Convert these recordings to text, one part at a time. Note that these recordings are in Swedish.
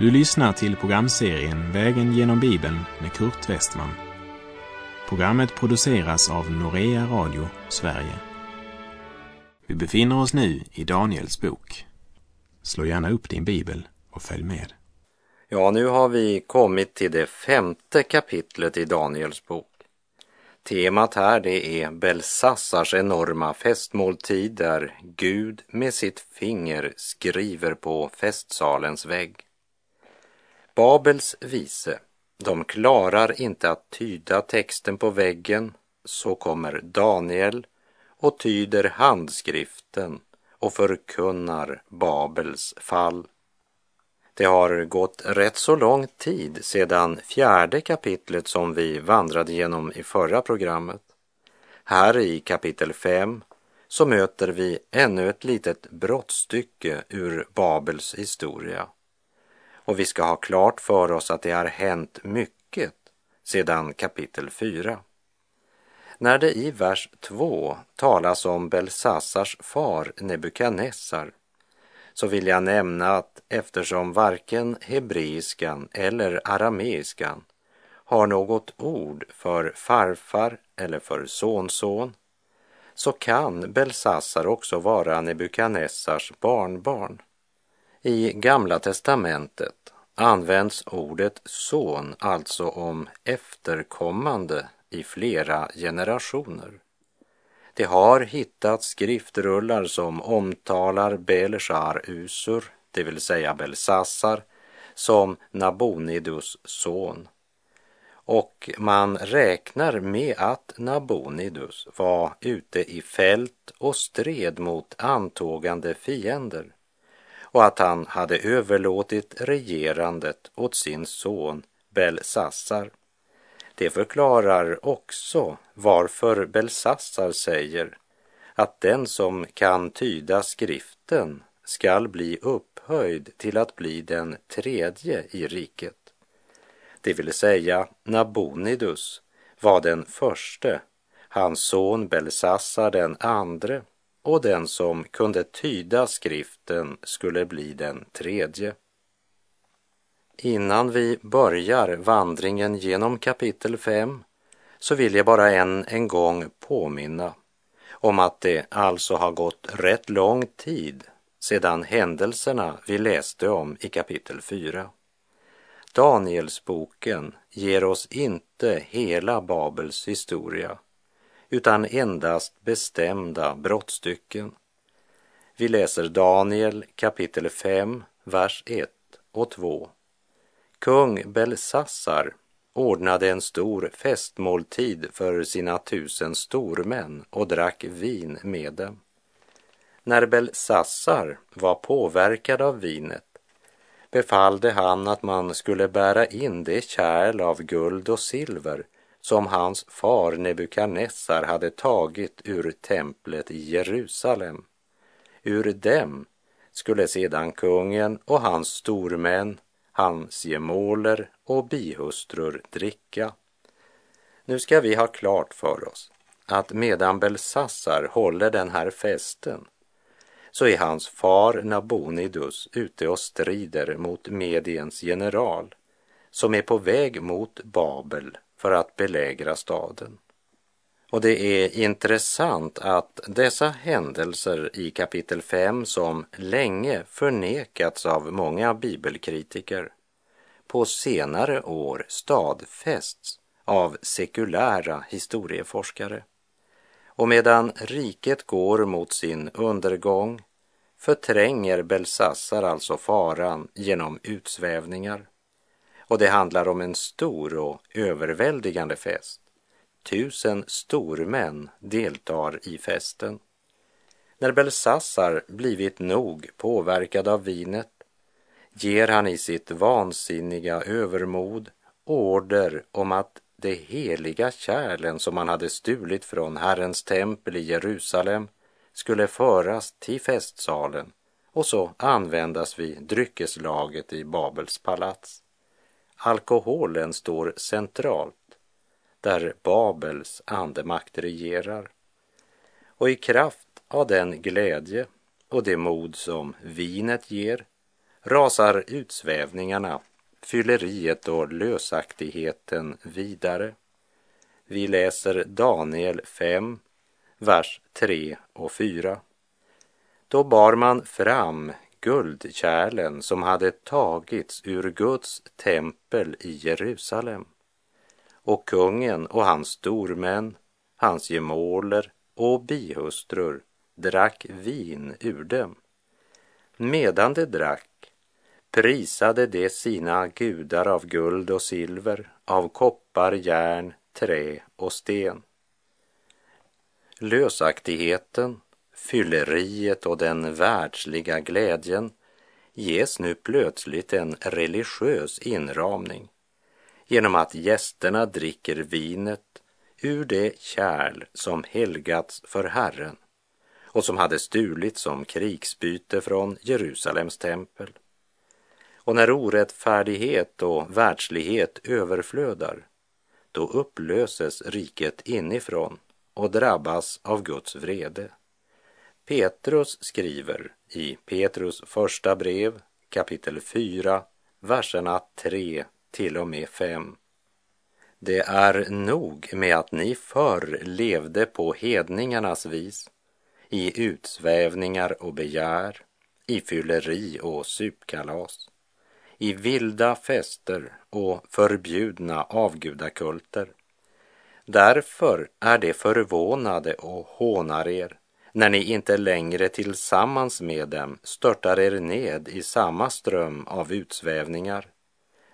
Du lyssnar till programserien Vägen genom Bibeln med Kurt Westman. Programmet produceras av Norea Radio Sverige. Vi befinner oss nu i Daniels bok. Slå gärna upp din bibel och följ med. Ja, nu har vi kommit till det femte kapitlet i Daniels bok. Temat här det är Belsassars enorma festmåltid där Gud med sitt finger skriver på festsalens vägg. Babels vise, de klarar inte att tyda texten på väggen, så kommer Daniel och tyder handskriften och förkunnar Babels fall. Det har gått rätt så lång tid sedan fjärde kapitlet som vi vandrade genom i förra programmet. Här i kapitel 5 så möter vi ännu ett litet brottstycke ur Babels historia. Och vi ska ha klart för oss att det har hänt mycket sedan kapitel 4. När det i vers 2 talas om Belsassars far Nebukadnessar så vill jag nämna att eftersom varken hebreiskan eller arameiskan har något ord för farfar eller för sonson så kan Belsassar också vara Nebukadnessars barnbarn. I Gamla testamentet används ordet son alltså om efterkommande i flera generationer. Det har hittats skriftrullar som omtalar Belshar Usur, det vill säga Belsassar, som Nabonidus son. Och man räknar med att Nabonidus var ute i fält och stred mot antågande fiender och att han hade överlåtit regerandet åt sin son Belsassar. Det förklarar också varför Belsassar säger att den som kan tyda skriften skall bli upphöjd till att bli den tredje i riket. Det vill säga Nabonidus var den förste, hans son Belsassar den andre och den som kunde tyda skriften skulle bli den tredje. Innan vi börjar vandringen genom kapitel 5 så vill jag bara än en gång påminna om att det alltså har gått rätt lång tid sedan händelserna vi läste om i kapitel 4. Danielsboken ger oss inte hela Babels historia utan endast bestämda brottstycken. Vi läser Daniel kapitel 5, vers 1 och 2. Kung Belsassar ordnade en stor festmåltid för sina tusen stormän och drack vin med dem. När Belsassar var påverkad av vinet befallde han att man skulle bära in det kärl av guld och silver som hans far Nebukadnessar hade tagit ur templet i Jerusalem. Ur dem skulle sedan kungen och hans stormän, hans gemåler och bihustrur dricka. Nu ska vi ha klart för oss att medan Belsassar håller den här festen så är hans far Nabonidus ute och strider mot Mediens general som är på väg mot Babel för att belägra staden. Och det är intressant att dessa händelser i kapitel 5 som länge förnekats av många bibelkritiker på senare år stadfästs av sekulära historieforskare. Och medan riket går mot sin undergång förtränger Belsassar alltså faran genom utsvävningar. Och det handlar om en stor och överväldigande fest. Tusen stormän deltar i festen. När Belsassar blivit nog påverkad av vinet ger han i sitt vansinniga övermod order om att de heliga kärlen som han hade stulit från Herrens tempel i Jerusalem skulle föras till festsalen och så användas vid dryckeslaget i Babels palats. Alkoholen står centralt där Babels andemakt regerar. Och i kraft av den glädje och det mod som vinet ger rasar utsvävningarna, fylleriet och lösaktigheten vidare. Vi läser Daniel 5, vers 3 och 4. Då bar man fram guldkärlen som hade tagits ur Guds tempel i Jerusalem. Och kungen och hans stormän, hans gemåler och bihustrur drack vin ur dem. Medan de drack prisade de sina gudar av guld och silver, av koppar, järn, trä och sten. Lösaktigheten, fylleriet och den världsliga glädjen ges nu plötsligt en religiös inramning genom att gästerna dricker vinet ur det kärl som helgats för Herren och som hade stulits som krigsbyte från Jerusalems tempel. Och när orättfärdighet och världslighet överflödar, då upplöses riket inifrån och drabbas av Guds vrede. Petrus skriver i Petrus första brev kapitel 4, verserna 3 till och med 5. Det är nog med att ni förr levde på hedningarnas vis, i utsvävningar och begär, i fylleri och supkalas, i vilda fester och förbjudna avgudakulter. Därför är det förvånade och hånar er när ni inte längre tillsammans med dem störtar er ned i samma ström av utsvävningar.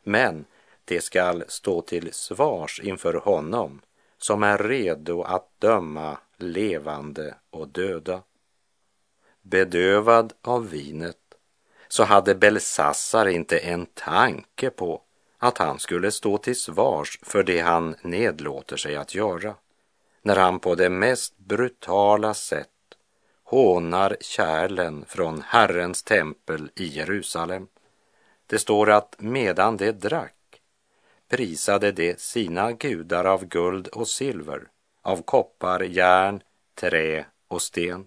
Men det skall stå till svars inför honom som är redo att döma levande och döda. Bedövad av vinet så hade Belsassar inte en tanke på att han skulle stå till svars för det han nedlåter sig att göra när han på det mest brutala sätt hånar kärlen från Herrens tempel i Jerusalem. Det står att medan de drack prisade de sina gudar av guld och silver, av koppar, järn, trä och sten.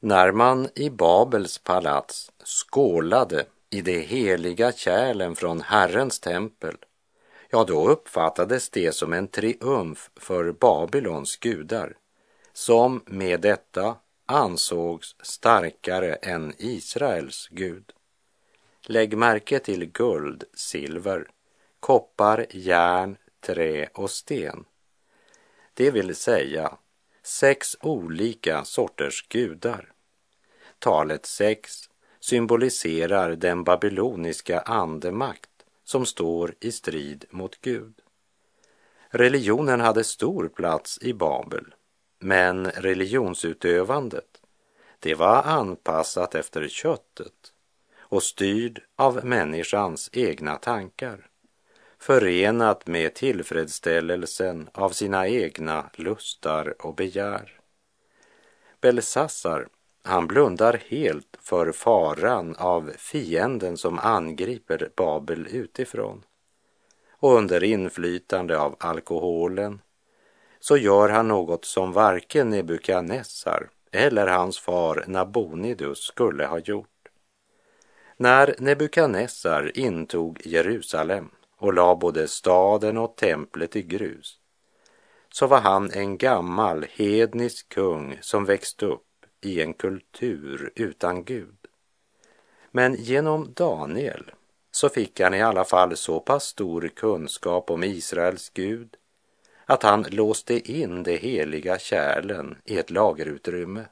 När man i Babels palats skålade i de heliga kärlen från Herrens tempel, ja, då uppfattades det som en triumf för Babylons gudar, som med detta ansågs starkare än Israels Gud. Lägg märke till guld, silver, koppar, järn, trä och sten. Det vill säga sex olika sorters gudar. Talet sex symboliserar den babyloniska andemakt som står i strid mot Gud. Religionen hade stor plats i Babel men religionsutövandet, det var anpassat efter köttet och styrd av människans egna tankar, förenat med tillfredsställelsen av sina egna lustar och begär. Belsassar, han blundar helt för faran av fienden som angriper Babel utifrån. Och under inflytande av alkoholen så gör han något som varken Nebukadnessar eller hans far Nabonidus skulle ha gjort. När Nebukadnessar intog Jerusalem och la både staden och templet i grus så var han en gammal hednisk kung som växte upp i en kultur utan Gud. Men genom Daniel så fick han i alla fall så pass stor kunskap om Israels Gud att han låste in de heliga kärlen i ett lagerutrymme.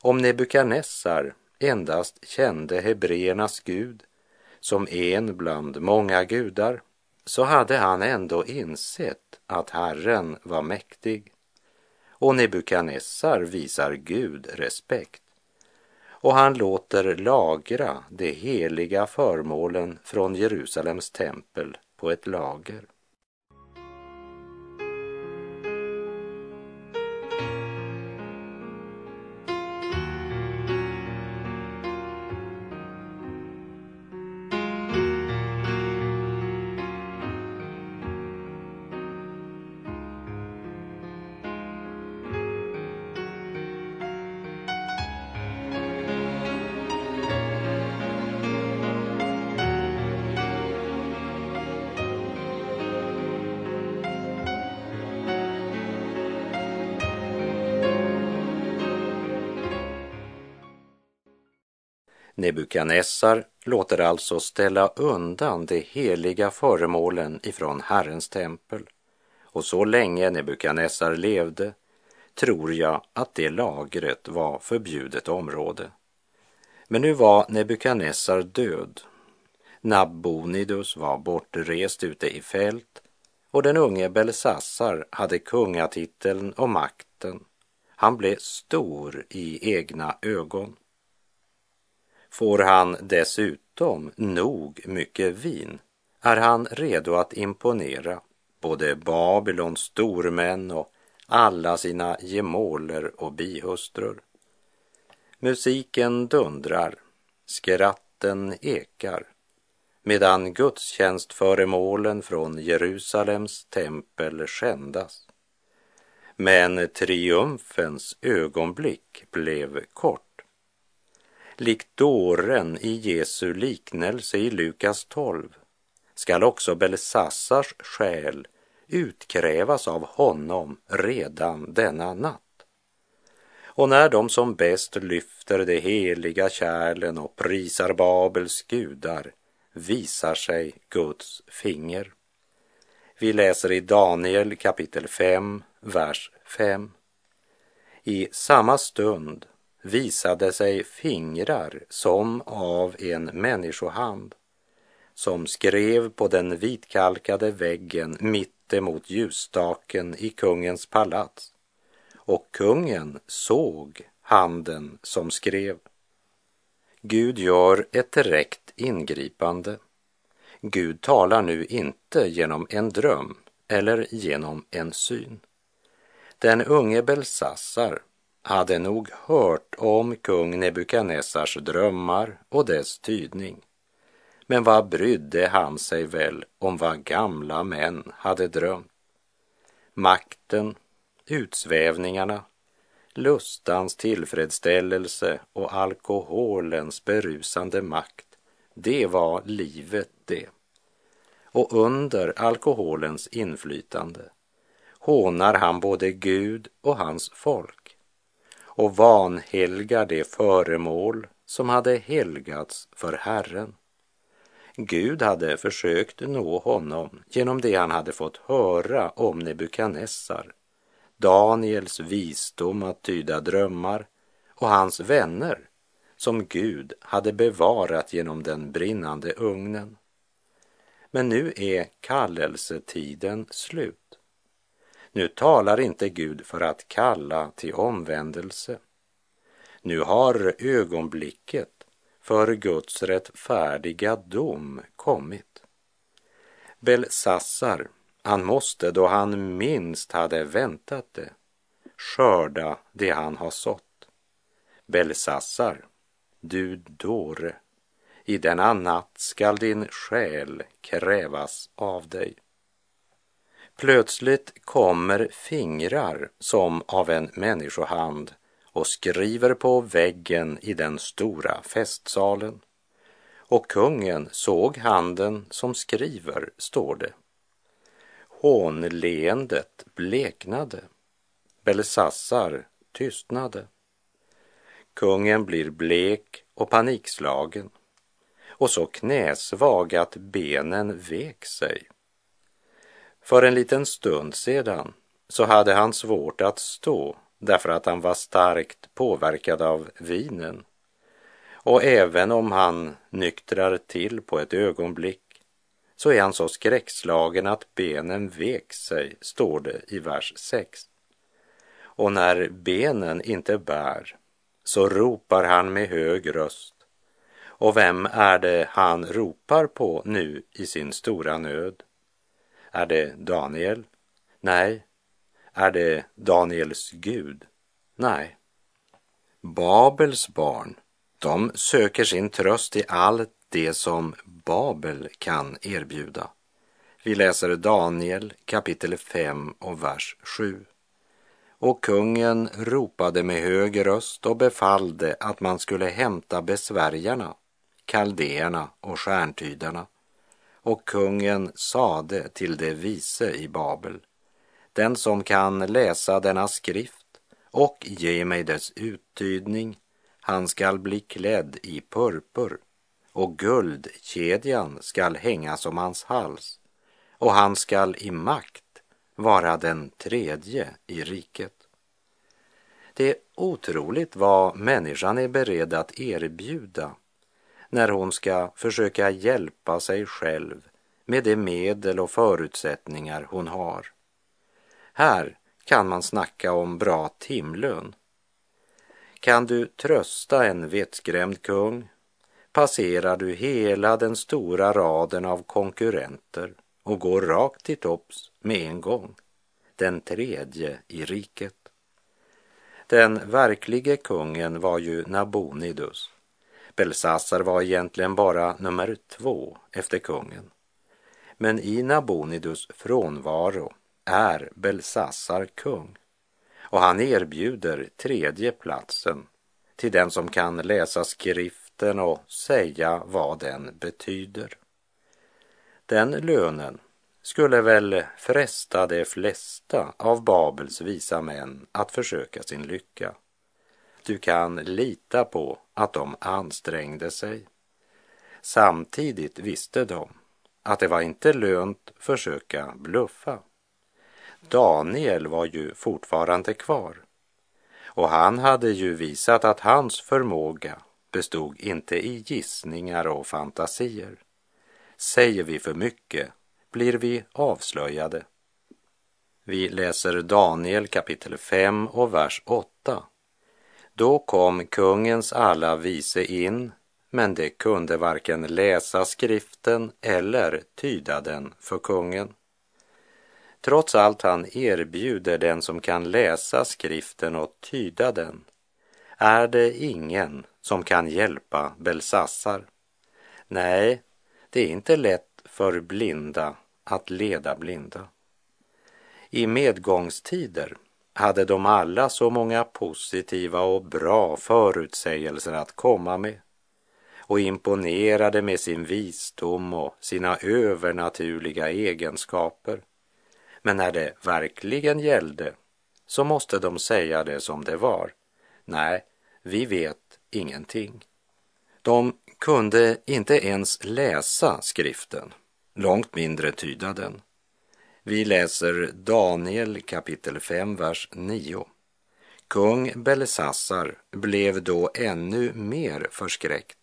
Om Nebukadnessar endast kände hebreernas Gud som en bland många gudar så hade han ändå insett att Herren var mäktig. Och Nebukadnessar visar Gud respekt och han låter lagra de heliga förmålen från Jerusalems tempel på ett lager. Nebukadnessar låter alltså ställa undan de heliga föremålen ifrån Herrens tempel. Och så länge Nebukadnessar levde tror jag att det lagret var förbjudet område. Men nu var Nebukadnessar död. Nabonidus var bortrest ute i fält och den unge Belsassar hade kungatiteln och makten. Han blev stor i egna ögon. Får han dessutom nog mycket vin är han redo att imponera både Babylons stormän och alla sina gemåler och bihustrur. Musiken dundrar, skratten ekar, medan gudstjänstföremålen från Jerusalems tempel skändas. Men triumfens ögonblick blev kort. Likt dåren i Jesu liknelse i Lukas 12 skall också Belsassars själ utkrävas av honom redan denna natt. Och när de som bäst lyfter de heliga kärlen och prisar Babels gudar visar sig Guds finger. Vi läser i Daniel kapitel 5, vers 5. I samma stund visade sig fingrar som av en människohand som skrev på den vitkalkade väggen mitt emot ljusstaken i kungens palats och kungen såg handen som skrev. Gud gör ett direkt ingripande. Gud talar nu inte genom en dröm eller genom en syn. Den unge Belsassar hade nog hört om kung Nebukadnessars drömmar och dess tydning. Men vad brydde han sig väl om vad gamla män hade drömt? Makten, utsvävningarna, lustans tillfredsställelse och alkoholens berusande makt, det var livet det. Och under alkoholens inflytande hånar han både Gud och hans folk och vanhelgar det föremål som hade helgats för Herren. Gud hade försökt nå honom genom det han hade fått höra om Nebukadnessar, Daniels visdom att tyda drömmar och hans vänner som Gud hade bevarat genom den brinnande ugnen. Men nu är kallelsetiden slut. Nu talar inte Gud för att kalla till omvändelse. Nu har ögonblicket för Guds rättfärdiga dom kommit. Belsassar, han måste då han minst hade väntat det skörda det han har sått. Belsassar, du dåre, i denna natt skall din själ krävas av dig. Plötsligt kommer fingrar som av en människohand och skriver på väggen i den stora festsalen. Och kungen såg handen som skriver, står det. Hånleendet bleknade. Belsassar tystnade. Kungen blir blek och panikslagen och så knäsvag att benen vek sig. För en liten stund sedan så hade han svårt att stå därför att han var starkt påverkad av vinen. Och även om han nyktrar till på ett ögonblick så är han så skräckslagen att benen vek sig, står det i vers 6. Och när benen inte bär så ropar han med hög röst. Och vem är det han ropar på nu i sin stora nöd? Är det Daniel? Nej, är det Daniels Gud? Nej. Babels barn, de söker sin tröst i allt det som Babel kan erbjuda. Vi läser Daniel kapitel 5 och vers 7. Och kungen ropade med hög röst och befallde att man skulle hämta besvärjarna, kaldéerna och stjärntydarna. Och kungen sade till de vise i Babel, den som kan läsa denna skrift och ge mig dess uttydning, Han skall bli klädd i purpur och guldkedjan skall hängas om hans hals och han skall i makt vara den tredje i riket. Det är otroligt vad människan är beredd att erbjuda när hon ska försöka hjälpa sig själv med de medel och förutsättningar hon har. Här kan man snacka om bra timlön. Kan du trösta en vettskrämd kung passerar du hela den stora raden av konkurrenter och går rakt till topps med en gång, den tredje i riket. Den verklige kungen var ju Nabonidus. Belsassar var egentligen bara nummer två efter kungen. Men i Nabonidus frånvaro är Belsassar kung och han erbjuder tredje platsen till den som kan läsa skriften och säga vad den betyder. Den lönen skulle väl fresta de flesta av Babels visa män att försöka sin lycka. Du kan lita på att de ansträngde sig. Samtidigt visste de att det var inte lönt försöka bluffa. Daniel var ju fortfarande kvar och han hade ju visat att hans förmåga bestod inte i gissningar och fantasier. Säger vi för mycket blir vi avslöjade. Vi läser Daniel kapitel 5 och vers 8. Då kom kungens alla vise in, men de kunde varken läsa skriften eller tyda den för kungen. Trots allt han erbjuder den som kan läsa skriften och tyda den är det ingen som kan hjälpa Belsassar. Nej, det är inte lätt för blinda att leda blinda. I medgångstider hade de alla så många positiva och bra förutsägelser att komma med och imponerade med sin visdom och sina övernaturliga egenskaper. Men när det verkligen gällde så måste de säga det som det var. Nej, vi vet ingenting. De kunde inte ens läsa skriften, långt mindre tyda den. Vi läser Daniel kapitel 5, vers 9. Kung Belsassar blev då ännu mer förskräckt.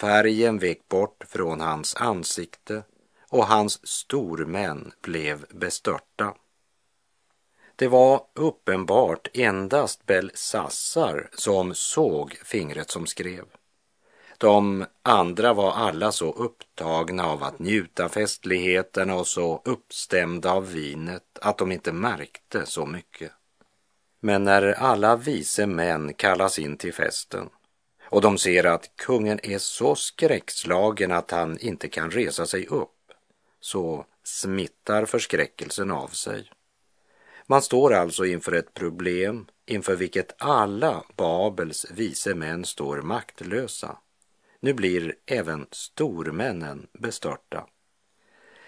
Färgen vek bort från hans ansikte och hans stormän blev bestörta. Det var uppenbart endast Belsassar som såg fingret som skrev. De andra var alla så upptagna av att njuta festligheterna och så uppstämda av vinet att de inte märkte så mycket. Men när alla vise män kallas in till festen och de ser att kungen är så skräckslagen att han inte kan resa sig upp, så smittar förskräckelsen av sig. Man står alltså inför ett problem inför vilket alla Babels vise män står maktlösa. Nu blir även stormännen bestörta.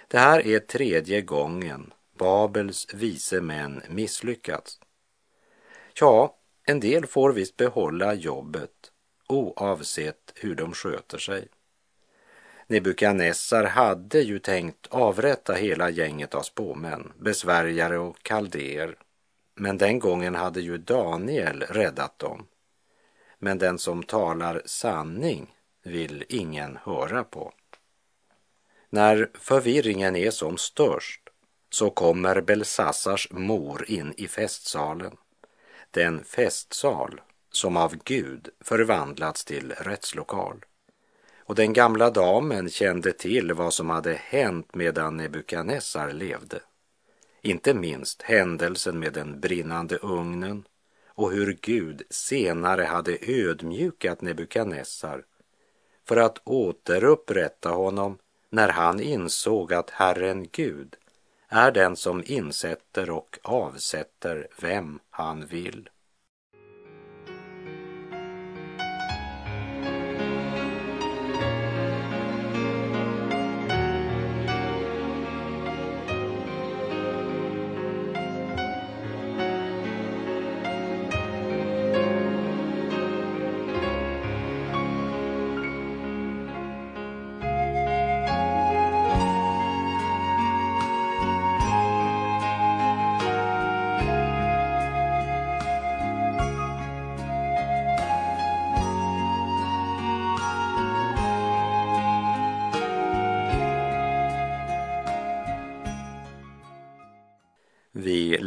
Det här är tredje gången Babels vise män misslyckats. Ja, en del får visst behålla jobbet oavsett hur de sköter sig. Nebukadnessar hade ju tänkt avrätta hela gänget av spåmän, besvärjare och kaldéer. Men den gången hade ju Daniel räddat dem. Men den som talar sanning vill ingen höra på. När förvirringen är som störst så kommer Belsassars mor in i festsalen. Den festsal som av Gud förvandlats till rättslokal. Och den gamla damen kände till vad som hade hänt medan Nebukadnessar levde. Inte minst händelsen med den brinnande ugnen och hur Gud senare hade ödmjukat Nebukadnessar för att återupprätta honom när han insåg att Herren Gud är den som insätter och avsätter vem han vill.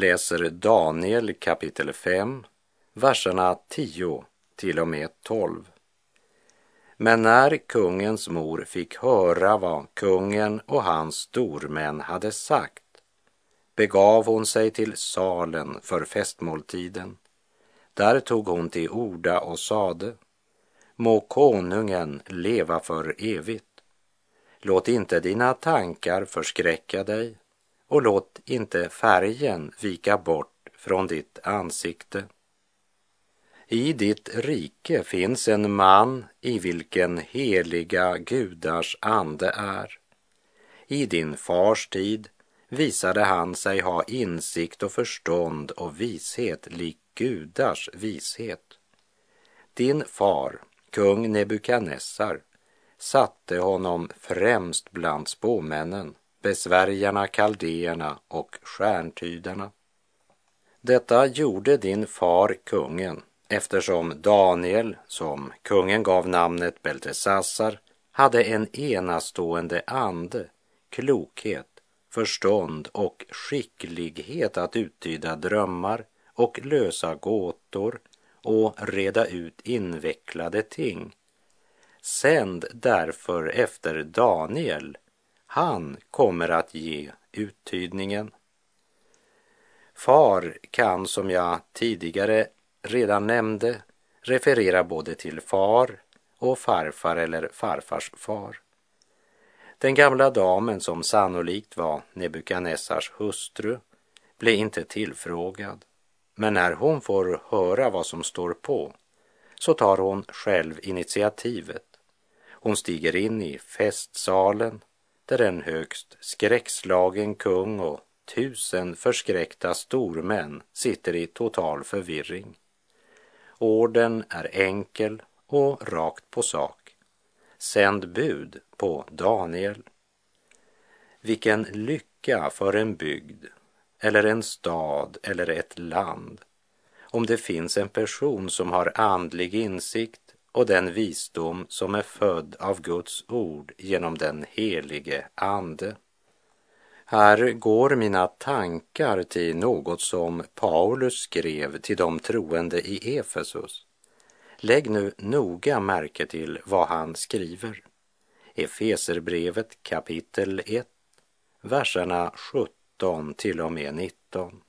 Läser Daniel kapitel 5, verserna 10 till och med 12. Men när kungens mor fick höra vad kungen och hans stormän hade sagt begav hon sig till salen för festmåltiden. Där tog hon till orda och sade Må konungen leva för evigt. Låt inte dina tankar förskräcka dig och låt inte färgen vika bort från ditt ansikte. I ditt rike finns en man i vilken heliga gudars ande är. I din fars tid visade han sig ha insikt och förstånd och vishet lik gudars vishet. Din far, kung Nebukadnessar, satte honom främst bland spåmännen, besvärjarna, kaldéerna och stjärntydarna. Detta gjorde din far kungen eftersom Daniel, som kungen gav namnet Beltesassar, hade en enastående ande, klokhet, förstånd och skicklighet att uttyda drömmar och lösa gåtor och reda ut invecklade ting. Sänd därför efter Daniel, han kommer att ge uttydningen. Far kan, som jag tidigare redan nämnde, referera både till far och farfar eller farfars far. Den gamla damen som sannolikt var Nebukadnessars hustru blev inte tillfrågad, men när hon får höra vad som står på så tar hon själv initiativet. Hon stiger in i festsalen där en högst skräckslagen kung och tusen förskräckta stormän sitter i total förvirring. Orden är enkel och rakt på sak. Sänd bud på Daniel. Vilken lycka för en bygd eller en stad eller ett land om det finns en person som har andlig insikt och den visdom som är född av Guds ord genom den helige Ande. Här går mina tankar till något som Paulus skrev till de troende i Efesus. Lägg nu noga märke till vad han skriver. Efeserbrevet kapitel 1, verserna 17 till och med 19.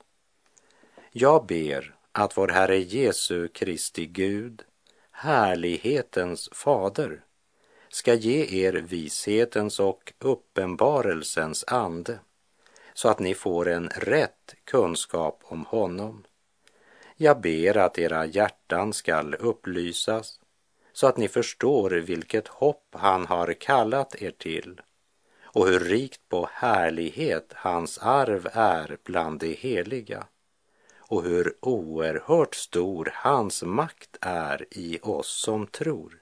Jag ber att vår Herre Jesu Kristi Gud, härlighetens fader, ska ge er vishetens och uppenbarelsens ande så att ni får en rätt kunskap om honom. Jag ber att era hjärtan skall upplysas så att ni förstår vilket hopp han har kallat er till och hur rikt på härlighet hans arv är bland de heliga och hur oerhört stor hans makt är i oss som tror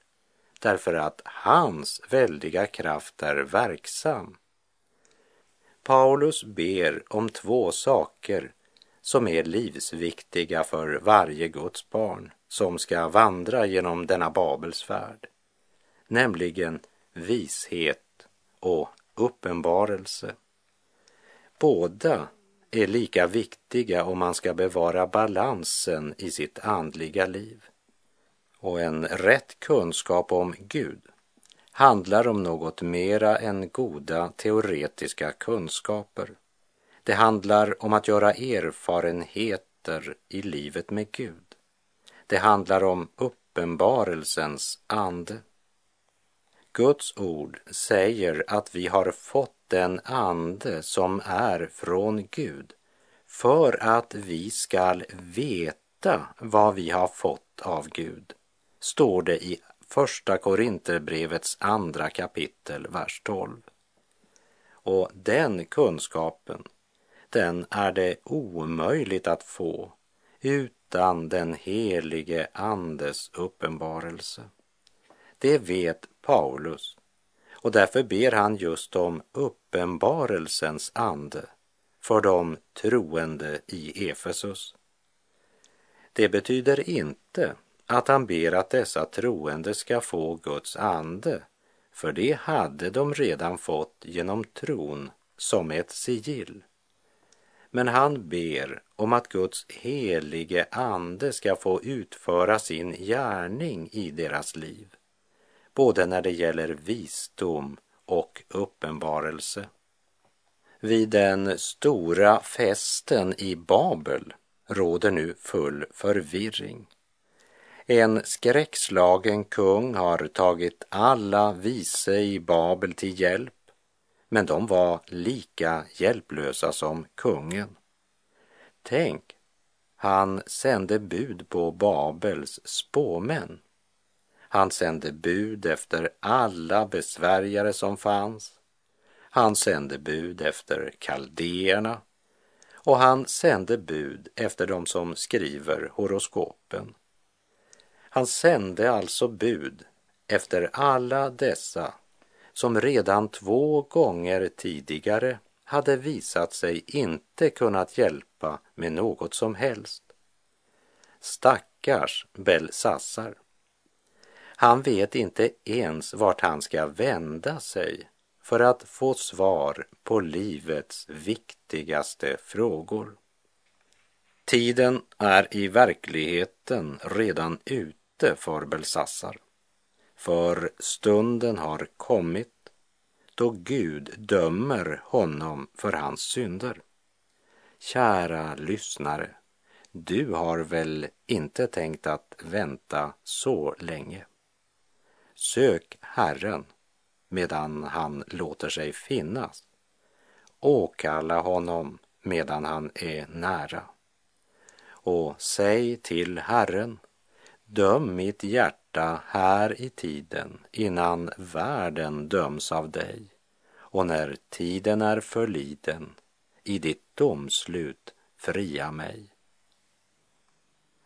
därför att hans väldiga kraft är verksam. Paulus ber om två saker som är livsviktiga för varje Guds barn som ska vandra genom denna Babels färd, nämligen vishet och uppenbarelse. Båda är lika viktiga om man ska bevara balansen i sitt andliga liv. Och en rätt kunskap om Gud handlar om något mera än goda teoretiska kunskaper. Det handlar om att göra erfarenheter i livet med Gud. Det handlar om uppenbarelsens ande. Guds ord säger att vi har fått den ande som är från Gud för att vi skall veta vad vi har fått av Gud, står det i Första Korinterbrevets andra kapitel, vers 12. Och den kunskapen, den är det omöjligt att få utan den helige Andes uppenbarelse. Det vet Paulus och därför ber han just om uppenbarelsens ande för de troende i Efesus. Det betyder inte att han ber att dessa troende ska få Guds ande, för det hade de redan fått genom tron som ett sigill. Men han ber om att Guds helige ande ska få utföra sin gärning i deras liv, både när det gäller visdom och uppenbarelse. Vid den stora festen i Babel råder nu full förvirring. En skräckslagen kung har tagit alla vise i Babel till hjälp, men de var lika hjälplösa som kungen. Tänk, han sände bud på Babels spåmän. Han sände bud efter alla besvärjare som fanns. Han sände bud efter kaldéerna och han sände bud efter de som skriver horoskopen. Han sände alltså bud efter alla dessa som redan två gånger tidigare hade visat sig inte kunnat hjälpa med något som helst. Stackars Belsassar. Han vet inte ens vart han ska vända sig för att få svar på livets viktigaste frågor. Tiden är i verkligheten redan ute för Belsassar. För stunden har kommit då Gud dömer honom för hans synder. Kära lyssnare, du har väl inte tänkt att vänta så länge? Sök Herren medan han låter sig finnas. Åkalla honom medan han är nära. Och säg till Herren, döm mitt hjärta här i tiden innan världen döms av dig och när tiden är förliden i ditt domslut fria mig.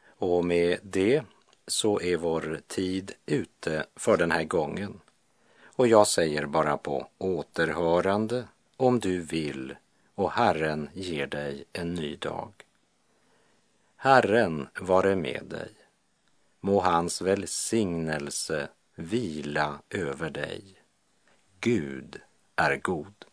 Och med det så är vår tid ute för den här gången. Och jag säger bara på återhörande om du vill och Herren ger dig en ny dag. Herren vare med dig. Må hans välsignelse vila över dig. Gud är god.